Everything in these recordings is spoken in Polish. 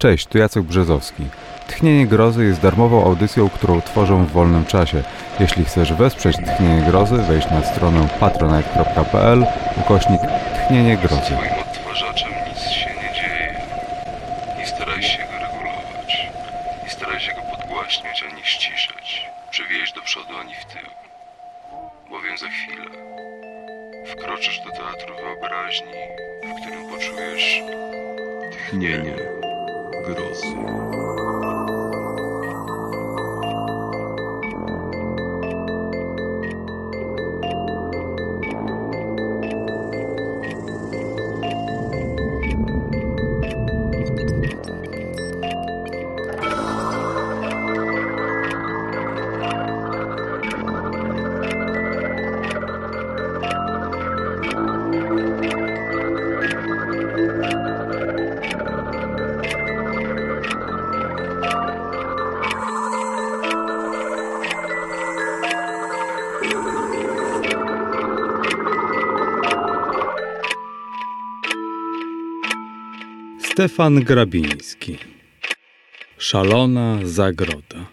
Cześć, tu Jacek Brzezowski. Tchnienie Grozy jest darmową audycją, którą tworzę w wolnym czasie. Jeśli chcesz wesprzeć Tchnienie Grozy, wejdź na stronę patronite.pl ukośnik Tchnienie Grozy. Stefan Grabiński. Szalona zagroda.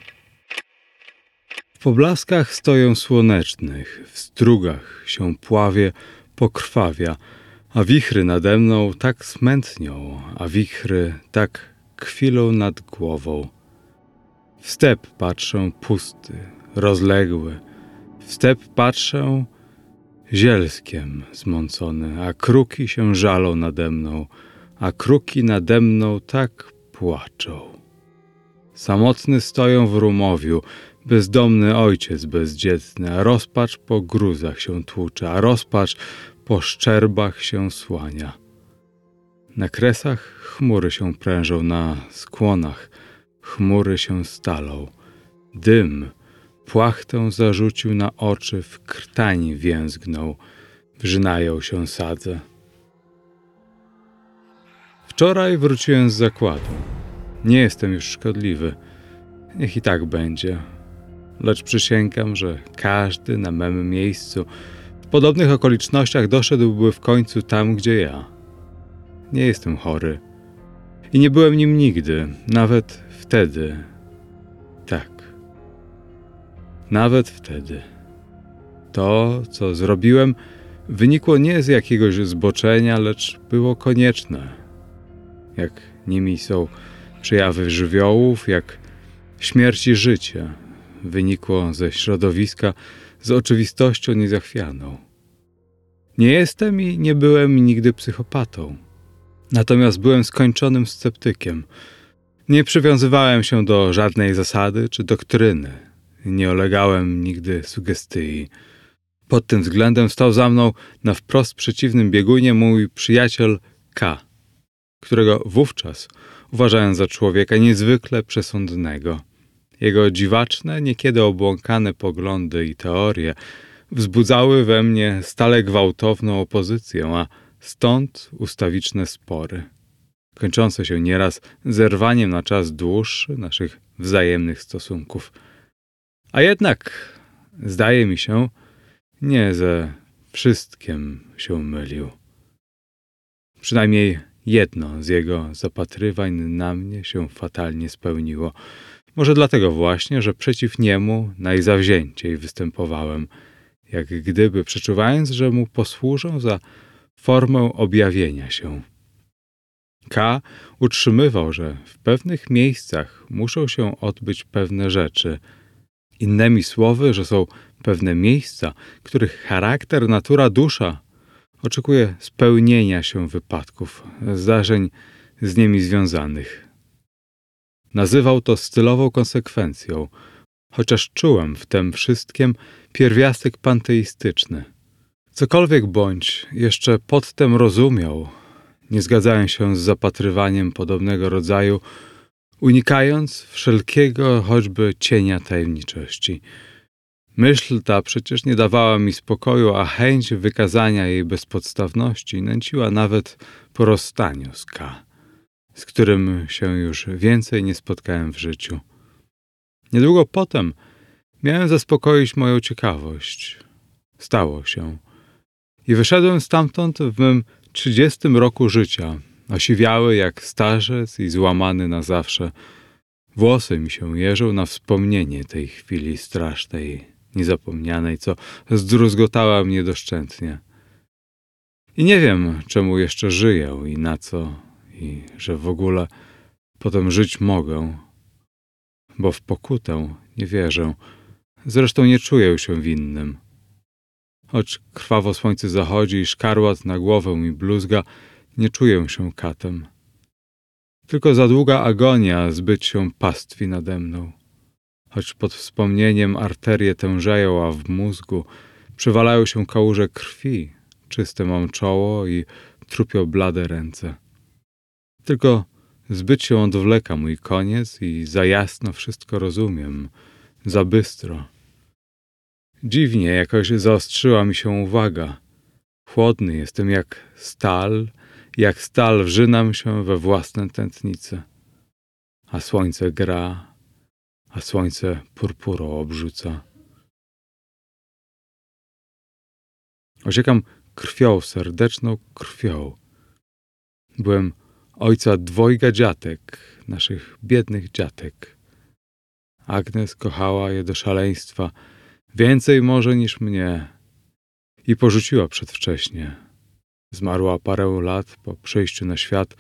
W poblaskach stoją słonecznych, w strugach się pławie, pokrwawia, a wichry nade mną tak smętnią, a wichry tak kwilą nad głową. W step patrzę pusty, rozległy, w step patrzę zielskiem zmącony, a kruki się żalą nade mną, a kruki nade mną tak płaczą. Samotny stoją w rumowiu, bezdomny ojciec bezdzietny, a rozpacz po gruzach się tłucze, a rozpacz po szczerbach się słania. Na kresach chmury się prężą, na skłonach chmury się stalą. Dym płachtę zarzucił na oczy, w krtani więzgnął, wrzynają się sadze. Wczoraj wróciłem z zakładu. Nie jestem już szkodliwy. Niech i tak będzie. Lecz przysięgam, że każdy na mem miejscu w podobnych okolicznościach doszedłby w końcu tam, gdzie ja. Nie jestem chory. I nie byłem nim nigdy, nawet wtedy. Tak. Nawet wtedy. To, co zrobiłem, wynikło nie z jakiegoś zboczenia, lecz było konieczne jak nimi są przejawy żywiołów, jak śmierć i życie, wynikło ze środowiska z oczywistością niezachwianą. Nie jestem i nie byłem nigdy psychopatą. Natomiast byłem skończonym sceptykiem. Nie przywiązywałem się do żadnej zasady czy doktryny. Nie olegałem nigdy sugestii. Pod tym względem stał za mną na wprost przeciwnym biegunie mój przyjaciel K którego wówczas uważałem za człowieka niezwykle przesądnego. Jego dziwaczne, niekiedy obłąkane poglądy i teorie wzbudzały we mnie stale gwałtowną opozycję, a stąd ustawiczne spory, kończące się nieraz zerwaniem na czas dłuższy naszych wzajemnych stosunków. A jednak, zdaje mi się, nie ze wszystkim się mylił. Przynajmniej Jedno z jego zapatrywań na mnie się fatalnie spełniło. Może dlatego właśnie, że przeciw niemu najzawzięciej występowałem, jak gdyby przeczuwając, że mu posłużą za formę objawienia się. K. utrzymywał, że w pewnych miejscach muszą się odbyć pewne rzeczy. Innymi słowy, że są pewne miejsca, których charakter, natura, dusza Oczekuję spełnienia się wypadków, zdarzeń z nimi związanych. Nazywał to stylową konsekwencją, chociaż czułem w tym wszystkim pierwiastek panteistyczny. Cokolwiek bądź, jeszcze podtem rozumiał, nie zgadzałem się z zapatrywaniem podobnego rodzaju, unikając wszelkiego choćby cienia tajemniczości. Myśl ta przecież nie dawała mi spokoju, a chęć wykazania jej bezpodstawności nęciła nawet po rozstaniu z K, z którym się już więcej nie spotkałem w życiu. Niedługo potem miałem zaspokoić moją ciekawość. Stało się. I wyszedłem stamtąd w mym trzydziestym roku życia, osiwiały jak starzec i złamany na zawsze. Włosy mi się jeżą na wspomnienie tej chwili strasznej, niezapomnianej, co zdruzgotała mnie doszczętnie. I nie wiem, czemu jeszcze żyję i na co, i że w ogóle potem żyć mogę, bo w pokutę nie wierzę. Zresztą nie czuję się winnym. Choć krwawo słońce zachodzi i szkarłat na głowę mi bluzga, nie czuję się katem. Tylko za długa agonia zbyt się pastwi nade mną. Choć pod wspomnieniem arterie tężeją, a w mózgu przywalają się kałuże krwi, czyste mam czoło i trupio blade ręce. Tylko zbyt się odwleka mój koniec i za jasno wszystko rozumiem, za bystro. Dziwnie jakoś zaostrzyła mi się uwaga. Chłodny jestem jak stal, jak stal wrzynam się we własne tętnice. A słońce gra, a słońce purpurą obrzuca. Ociekam krwią, serdeczną krwią. Byłem ojca dwojga dziatek, naszych biednych dziatek. Agnes kochała je do szaleństwa, więcej może niż mnie, i porzuciła przedwcześnie. Zmarła parę lat po przyjściu na świat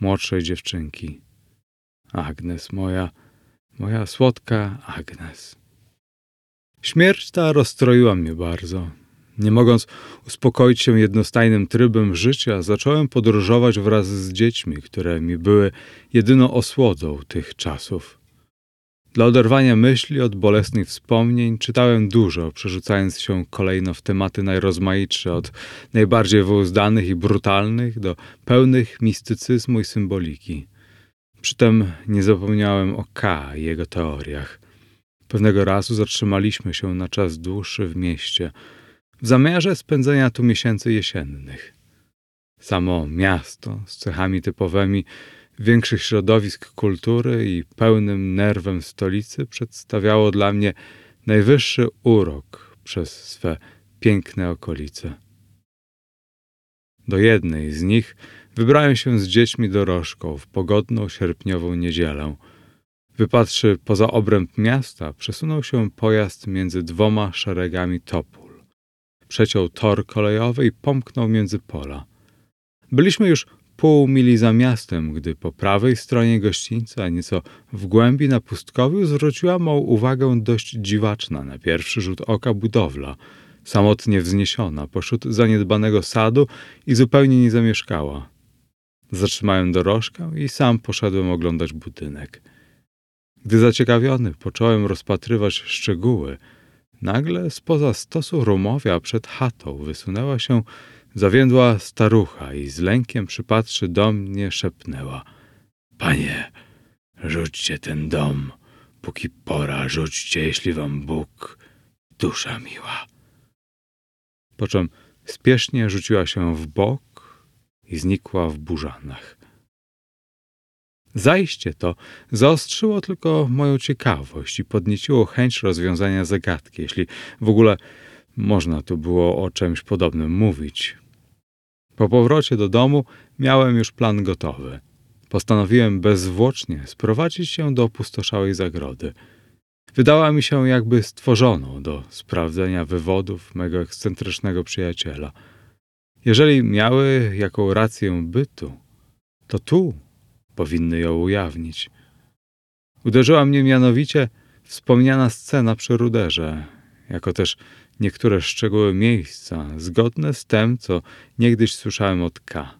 młodszej dziewczynki. Agnes, moja, moja słodka Agnes. Śmierć ta rozstroiła mnie bardzo. Nie mogąc uspokoić się jednostajnym trybem życia, zacząłem podróżować wraz z dziećmi, które mi były jedyną osłodą tych czasów. Dla oderwania myśli od bolesnych wspomnień czytałem dużo, przerzucając się kolejno w tematy najrozmaitsze, od najbardziej wyuzdanych i brutalnych do pełnych mistycyzmu i symboliki. Przytem nie zapomniałem o K i jego teoriach. Pewnego razu zatrzymaliśmy się na czas dłuższy w mieście – w zamiarze spędzenia tu miesięcy jesiennych. Samo miasto z cechami typowymi większych środowisk kultury i pełnym nerwem stolicy przedstawiało dla mnie najwyższy urok przez swe piękne okolice. Do jednej z nich wybrałem się z dziećmi dorożką w pogodną sierpniową niedzielę. Wypatrzy poza obręb miasta, przesunął się pojazd między dwoma szeregami topu przeciął tor kolejowy i pomknął między pola. Byliśmy już pół mili za miastem, gdy po prawej stronie gościńca, nieco w głębi na pustkowiu, zwróciła mą uwagę dość dziwaczna na pierwszy rzut oka budowla, samotnie wzniesiona pośród zaniedbanego sadu i zupełnie nie zamieszkała. Zatrzymałem dorożkę i sam poszedłem oglądać budynek. Gdy zaciekawiony począłem rozpatrywać szczegóły, Nagle spoza stosu rumowia przed chatą wysunęła się zawiędła starucha i z lękiem przypatrzy do mnie szepnęła. Panie, rzućcie ten dom, póki pora, rzućcie, jeśli wam Bóg, dusza miła. Po czym spiesznie rzuciła się w bok i znikła w burzanach. Zajście to zaostrzyło tylko moją ciekawość i podnieciło chęć rozwiązania zagadki, jeśli w ogóle można tu było o czymś podobnym mówić. Po powrocie do domu miałem już plan gotowy. Postanowiłem bezzwłocznie sprowadzić się do opustoszałej zagrody. Wydała mi się jakby stworzoną do sprawdzenia wywodów mego ekscentrycznego przyjaciela. Jeżeli miały jaką rację bytu, to tu powinny ją ujawnić. Uderzyła mnie mianowicie wspomniana scena przy ruderze, jako też niektóre szczegóły miejsca, zgodne z tym, co niegdyś słyszałem od K.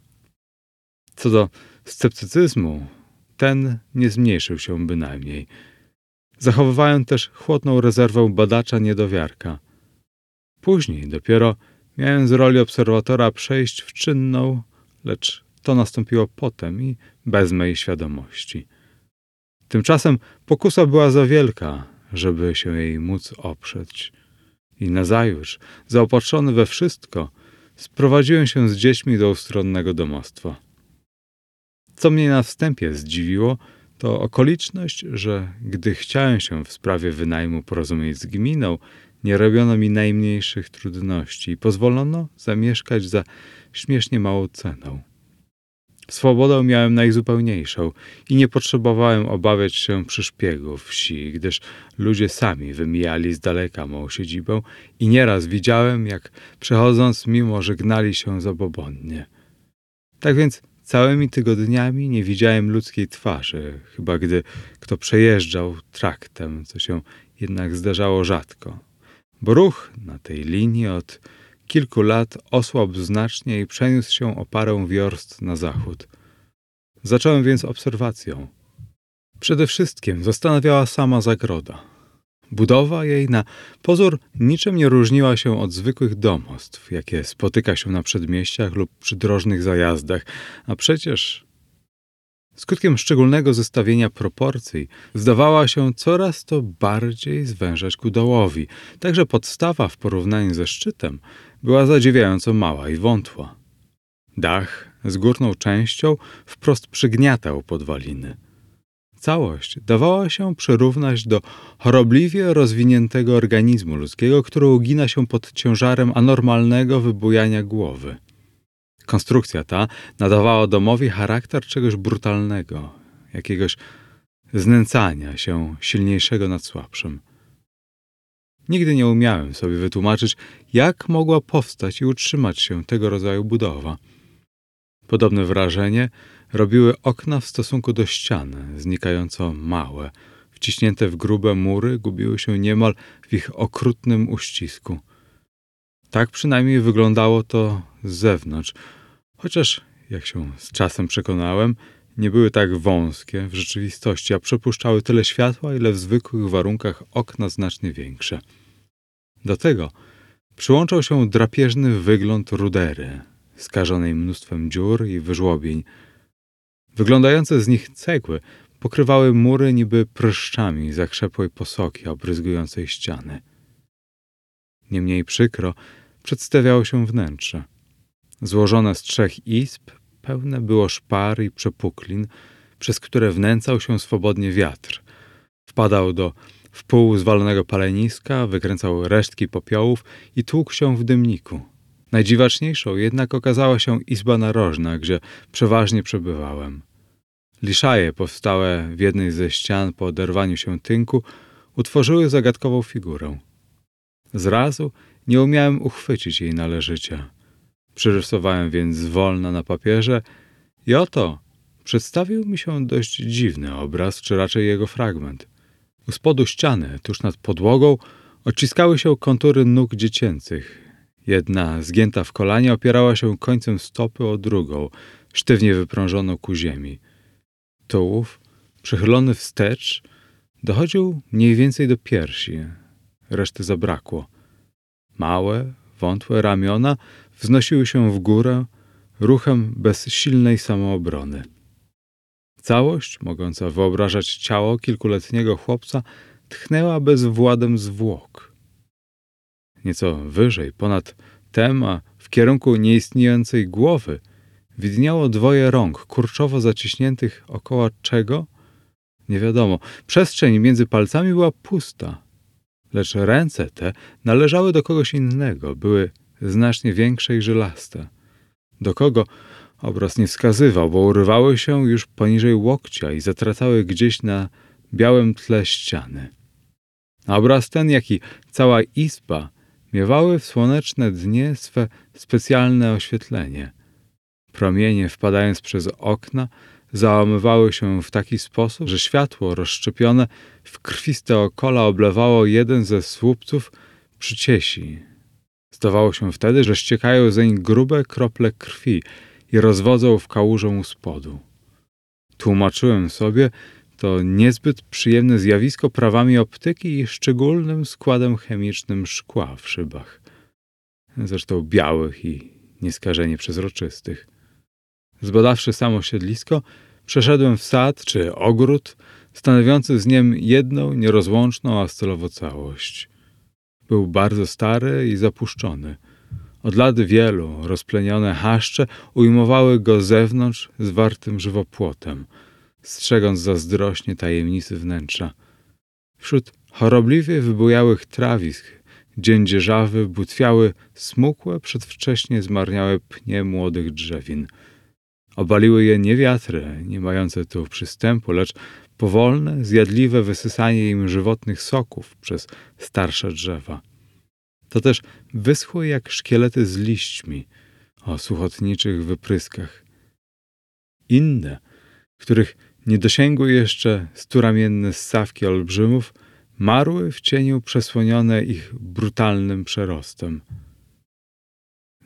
Co do sceptycyzmu, ten nie zmniejszył się bynajmniej. Zachowywałem też chłodną rezerwę badacza niedowiarka. Później dopiero miałem z roli obserwatora przejść w czynną, lecz to nastąpiło potem i bez mojej świadomości. Tymczasem pokusa była za wielka, żeby się jej móc oprzeć. I nazajutrz, zaopatrzony we wszystko, sprowadziłem się z dziećmi do ustronnego domostwa. Co mnie na wstępie zdziwiło, to okoliczność, że gdy chciałem się w sprawie wynajmu porozumieć z gminą, nie robiono mi najmniejszych trudności i pozwolono zamieszkać za śmiesznie małą ceną. Swobodę miałem najzupełniejszą i nie potrzebowałem obawiać się przyszpiegów wsi, gdyż ludzie sami wymijali z daleka mą siedzibę i nieraz widziałem, jak przechodząc mimo żegnali się zabobonnie. Tak więc całymi tygodniami nie widziałem ludzkiej twarzy, chyba gdy kto przejeżdżał traktem, co się jednak zdarzało rzadko. Bo ruch na tej linii od kilku lat osłabł znacznie i przeniósł się o parę wiorst na zachód. Zacząłem więc obserwacją. Przede wszystkim zastanawiała sama zagroda. Budowa jej na pozór niczym nie różniła się od zwykłych domostw, jakie spotyka się na przedmieściach lub przydrożnych zajazdach, a przecież skutkiem szczególnego zestawienia proporcji zdawała się coraz to bardziej zwężać ku dołowi, także podstawa w porównaniu ze szczytem była zadziwiająco mała i wątła. Dach z górną częścią wprost przygniatał podwaliny. Całość dawała się przyrównać do chorobliwie rozwiniętego organizmu ludzkiego, który ugina się pod ciężarem anormalnego wybujania głowy. Konstrukcja ta nadawała domowi charakter czegoś brutalnego, jakiegoś znęcania się silniejszego nad słabszym. Nigdy nie umiałem sobie wytłumaczyć, jak mogła powstać i utrzymać się tego rodzaju budowa. Podobne wrażenie robiły okna w stosunku do ściany, znikająco małe, wciśnięte w grube mury, gubiły się niemal w ich okrutnym uścisku. Tak przynajmniej wyglądało to z zewnątrz, chociaż, jak się z czasem przekonałem, nie były tak wąskie w rzeczywistości, a przepuszczały tyle światła, ile w zwykłych warunkach okna znacznie większe. Do tego przyłączał się drapieżny wygląd rudery, skażonej mnóstwem dziur i wyżłobień. Wyglądające z nich cegły pokrywały mury niby pryszczami zakrzepłej posoki obryzgującej ściany. Niemniej przykro przedstawiało się wnętrze. Złożone z trzech izb, pełne było szpar i przepuklin, przez które wnęcał się swobodnie wiatr. Wpadał do wpół zwalonego paleniska, wykręcał resztki popiołów i tłukł się w dymniku. Najdziwaczniejszą jednak okazała się izba narożna, gdzie przeważnie przebywałem. Liszaje powstałe w jednej ze ścian po oderwaniu się tynku utworzyły zagadkową figurę. Zrazu nie umiałem uchwycić jej należycie. Przerysowałem więc zwolna na papierze i oto przedstawił mi się dość dziwny obraz, czy raczej jego fragment. U spodu ściany, tuż nad podłogą, odciskały się kontury nóg dziecięcych. Jedna, zgięta w kolanie, opierała się końcem stopy o drugą, sztywnie wyprążoną ku ziemi. Tułów, przychylony wstecz, dochodził mniej więcej do piersi. Reszty zabrakło. Małe, wątłe ramiona wznosiły się w górę ruchem bez silnej samoobrony. Całość, mogąca wyobrażać ciało kilkuletniego chłopca, tchnęła bezwładem zwłok. Nieco wyżej, ponad tem, a w kierunku nieistniejącej głowy, widniało dwoje rąk, kurczowo zaciśniętych około czego? Nie wiadomo. Przestrzeń między palcami była pusta, lecz ręce te należały do kogoś innego, były znacznie większe i żylaste. Do kogo Obraz nie wskazywał, bo urywały się już poniżej łokcia i zatracały gdzieś na białym tle ściany. A obraz ten, jak i cała izba, miewały w słoneczne dnie swe specjalne oświetlenie. Promienie, wpadając przez okna, załamywały się w taki sposób, że światło rozszczepione w krwiste okola oblewało jeden ze słupców przyciesi. Zdawało się wtedy, że ściekają zeń grube krople krwi, i rozwodzą w kałużę u spodu. Tłumaczyłem sobie to niezbyt przyjemne zjawisko prawami optyki i szczególnym składem chemicznym szkła w szybach, zresztą białych i nieskażenie przezroczystych. Zbadawszy samo siedlisko, przeszedłem w sad czy ogród, stanowiący z niem jedną nierozłączną a stylowo całość. Był bardzo stary i zapuszczony – od lat wielu rozplenione haszcze ujmowały go zewnątrz zwartym żywopłotem, strzegąc zazdrośnie tajemnicy wnętrza. Wśród chorobliwie wybujałych trawisk dzień butwiały smukłe, przedwcześnie zmarniałe pnie młodych drzewin. Obaliły je nie wiatry, nie mające tu przystępu, lecz powolne, zjadliwe wysysanie im żywotnych soków przez starsze drzewa. To też wyschły jak szkielety z liśćmi o suchotniczych wypryskach. Inne, których nie dosięgły jeszcze sturamienne ssawki olbrzymów, marły w cieniu przesłonione ich brutalnym przerostem.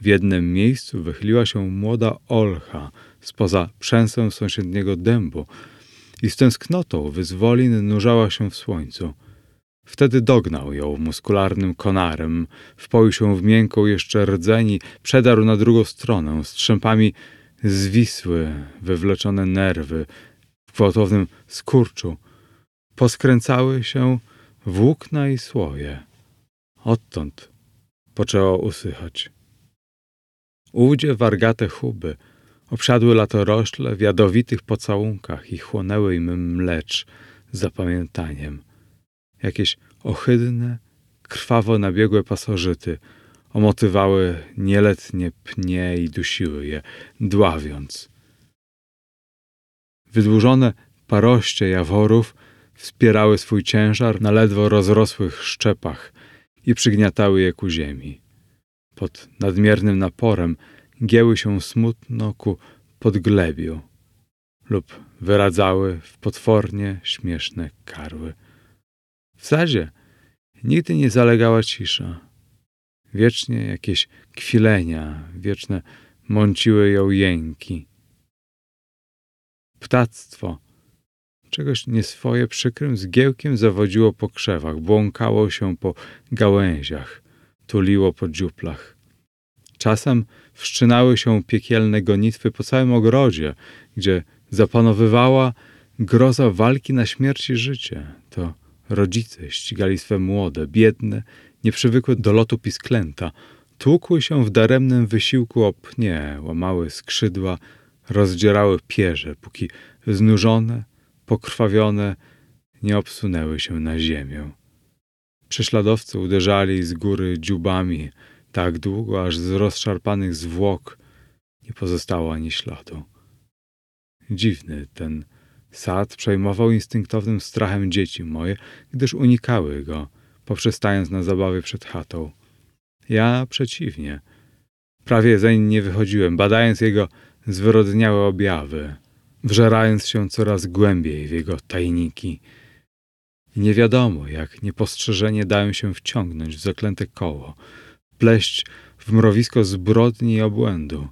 W jednym miejscu wychyliła się młoda olcha spoza przęsę sąsiedniego dębu i z tęsknotą wyzwolin nurzała się w słońcu. Wtedy dognał ją muskularnym konarem, wpoił się w miękką jeszcze rdzeń przedarł na drugą stronę. Strzępami zwisły wywleczone nerwy w gwałtownym skurczu. Poskręcały się włókna i słoje. Odtąd poczęło usychać. Ówdzie wargate chuby obsiadły latorośle w jadowitych pocałunkach i chłonęły im mlecz z zapamiętaniem. Jakieś ohydne, krwawo nabiegłe pasożyty omotywały nieletnie pnie i dusiły je, dławiąc. Wydłużone paroście jaworów wspierały swój ciężar na ledwo rozrosłych szczepach i przygniatały je ku ziemi. Pod nadmiernym naporem gieły się smutno ku podglebiu lub wyradzały w potwornie śmieszne karły. W sadzie nigdy nie zalegała cisza. Wiecznie jakieś kwilenia, wieczne mąciły ją jęki. Ptactwo czegoś nieswoje przykrym zgiełkiem zawodziło po krzewach, błąkało się po gałęziach, tuliło po dziuplach. Czasem wszczynały się piekielne gonitwy po całym ogrodzie, gdzie zapanowywała groza walki na śmierć i życie. To rodzice ścigali swe młode, biedne, nieprzywykłe do lotu pisklęta, tłukły się w daremnym wysiłku o pnie, łamały skrzydła, rozdzierały pierze, póki znużone, pokrwawione nie obsunęły się na ziemię. Prześladowcy uderzali z góry dziubami tak długo, aż z rozszarpanych zwłok nie pozostało ani śladu. Dziwny ten sad przejmował instynktownym strachem dzieci moje, gdyż unikały go, poprzestając na zabawie przed chatą. Ja przeciwnie. Prawie zeń nie wychodziłem, badając jego zwyrodniałe objawy, wżerając się coraz głębiej w jego tajniki. Nie wiadomo, jak niepostrzeżenie dałem się wciągnąć w zaklęte koło, pleść w mrowisko zbrodni i obłędu.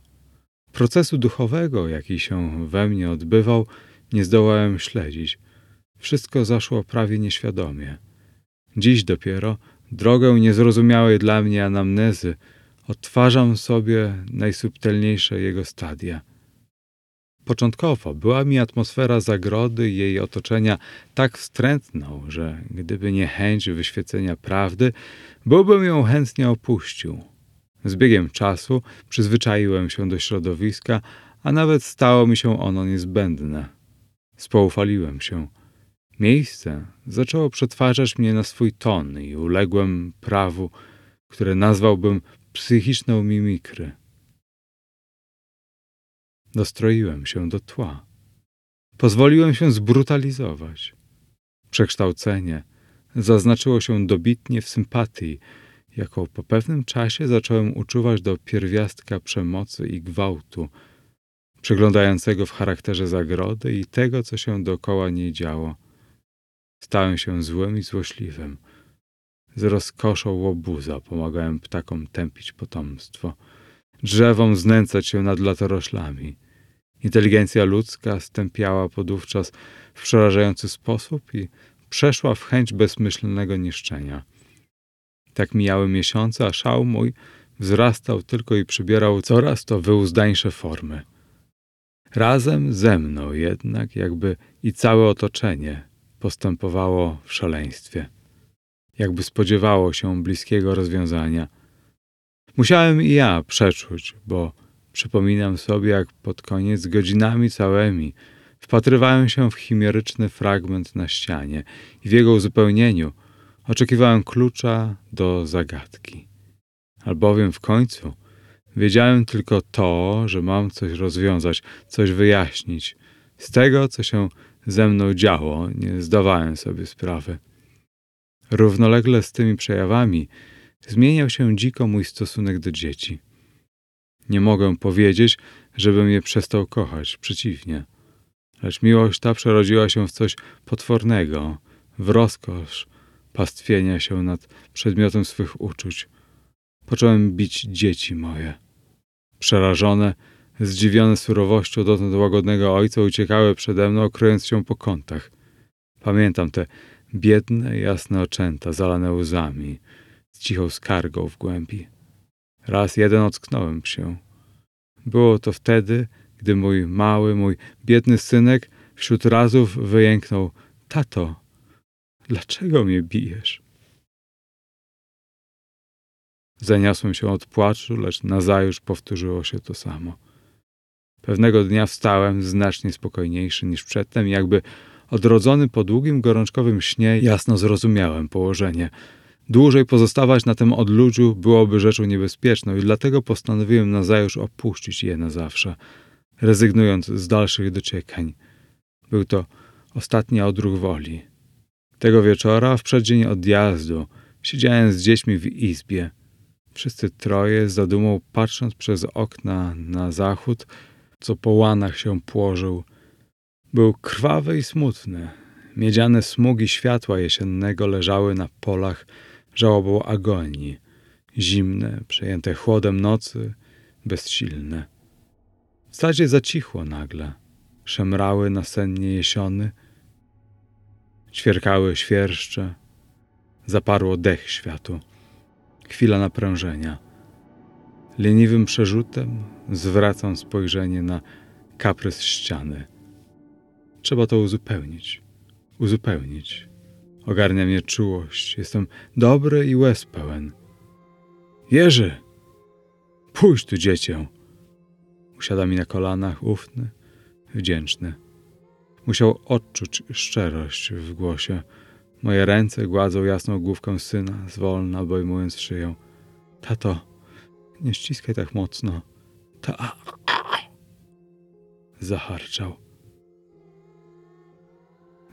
Procesu duchowego, jaki się we mnie odbywał, nie zdołałem śledzić. Wszystko zaszło prawie nieświadomie. Dziś dopiero drogę niezrozumiałej dla mnie anamnezy odtwarzam sobie najsubtelniejsze jego stadia – Początkowo była mi atmosfera zagrody i jej otoczenia tak wstrętną, że gdyby nie chęć wyświecenia prawdy, byłbym ją chętnie opuścił. Z biegiem czasu przyzwyczaiłem się do środowiska, a nawet stało mi się ono niezbędne. Spoufaliłem się. Miejsce zaczęło przetwarzać mnie na swój ton i uległem prawu, które nazwałbym psychiczną mimikry. Dostroiłem się do tła. Pozwoliłem się zbrutalizować. Przekształcenie zaznaczyło się dobitnie w sympatii, jaką po pewnym czasie zacząłem uczuwać do pierwiastka przemocy i gwałtu, przeglądającego w charakterze zagrody i tego, co się dookoła niej działo. Stałem się złym i złośliwym. Z rozkoszą łobuza pomagałem ptakom tępić potomstwo, drzewom znęcać się nad latoroślami, Inteligencja ludzka stępiała podówczas w przerażający sposób i przeszła w chęć bezmyślnego niszczenia. Tak mijały miesiące, a szał mój wzrastał tylko i przybierał coraz to wyuzdańsze formy. Razem ze mną jednak, jakby i całe otoczenie postępowało w szaleństwie. Jakby spodziewało się bliskiego rozwiązania. Musiałem i ja przeczuć, bo Przypominam sobie, jak pod koniec godzinami całymi wpatrywałem się w chimeryczny fragment na ścianie i w jego uzupełnieniu oczekiwałem klucza do zagadki. Albowiem w końcu Wiedziałem tylko to, że mam coś rozwiązać, coś wyjaśnić. Z tego, co się ze mną działo, nie zdawałem sobie sprawy. Równolegle z tymi przejawami zmieniał się dziko mój stosunek do dzieci. Nie mogę powiedzieć, żebym je przestał kochać, przeciwnie. Lecz miłość ta przerodziła się w coś potwornego, w rozkosz pastwienia się nad przedmiotem swych uczuć. Począłem bić dzieci moje. Przerażone, zdziwione surowością dotąd łagodnego ojca, uciekały przede mną, kryjąc się po kątach. Pamiętam te biedne, jasne oczęta, zalane łzami, z cichą skargą w głębi. Raz jeden ocknąłem się. Było to wtedy, gdy mój mały, mój biedny synek wśród razów wyjęknął: Tato, dlaczego mnie bijesz? Zaniosłem się od płaczu, lecz nazajutrz powtórzyło się to samo. Pewnego dnia wstałem znacznie spokojniejszy niż przedtem, jakby odrodzony po długim gorączkowym śnie, jasno zrozumiałem położenie. Dłużej pozostawać na tym odludziu byłoby rzeczą niebezpieczną i dlatego postanowiłem nazajutrz opuścić je na zawsze, rezygnując z dalszych dociekań. Był to ostatni odruch woli. Tego wieczora, w przeddzień odjazdu, siedziałem z dziećmi w izbie. Wszyscy troje, z zadumą patrząc przez okna na zachód, co po łanach się płożył, był krwawy i smutny. Miedziane smugi światła jesiennego leżały na polach żałobą agonii. Zimne, przejęte chłodem nocy, bezsilne. W sadzie zacichło nagle. Szemrały nasennie jesiony. Ćwierkały świerszcze. Zaparło dech światu. Chwila naprężenia. Leniwym przerzutem zwracam spojrzenie na kaprys ściany. Trzeba to uzupełnić. Uzupełnić. Ogarnia mnie czułość. Jestem dobry i łez pełen. Jerzy! Pójdź tu, dziecię! Usiada mi na kolanach, ufny, wdzięczny. Musiał odczuć szczerość w głosie. Moje ręce gładzą jasną główkę syna, zwolna obejmując szyję. Tato, nie ściskaj tak mocno. Ta. Zaharczał.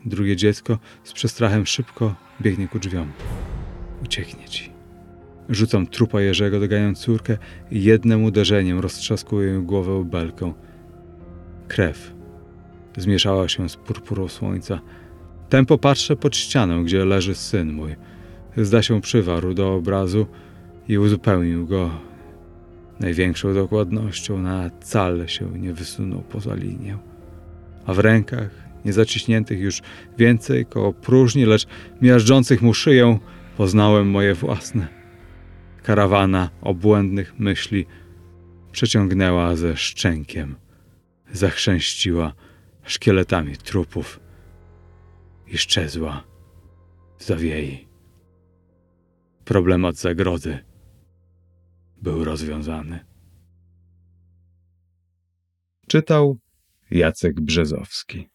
Drugie dziecko z przestrachem szybko biegnie ku drzwiom. Ucieknie ci. Rzucam trupa Jerzego, doganiam córkę i jednym uderzeniem roztrzaskuję głowę belką. Krew zmieszała się z purpurą słońca. Tempo patrzę pod ścianę, gdzie leży syn mój. Zda się przywarł do obrazu i uzupełnił go największą dokładnością. Na cal się nie wysunął poza linię. A w rękach, niezaciśniętych już więcej koło próżni, lecz miażdżących mu szyję, poznałem moje własne. Karawana obłędnych myśli przeciągnęła ze szczękiem, zachrzęściła szkieletami trupów i szczezła w zawiei. Problemat zagrody był rozwiązany. Czytał Jacek Brzezowski.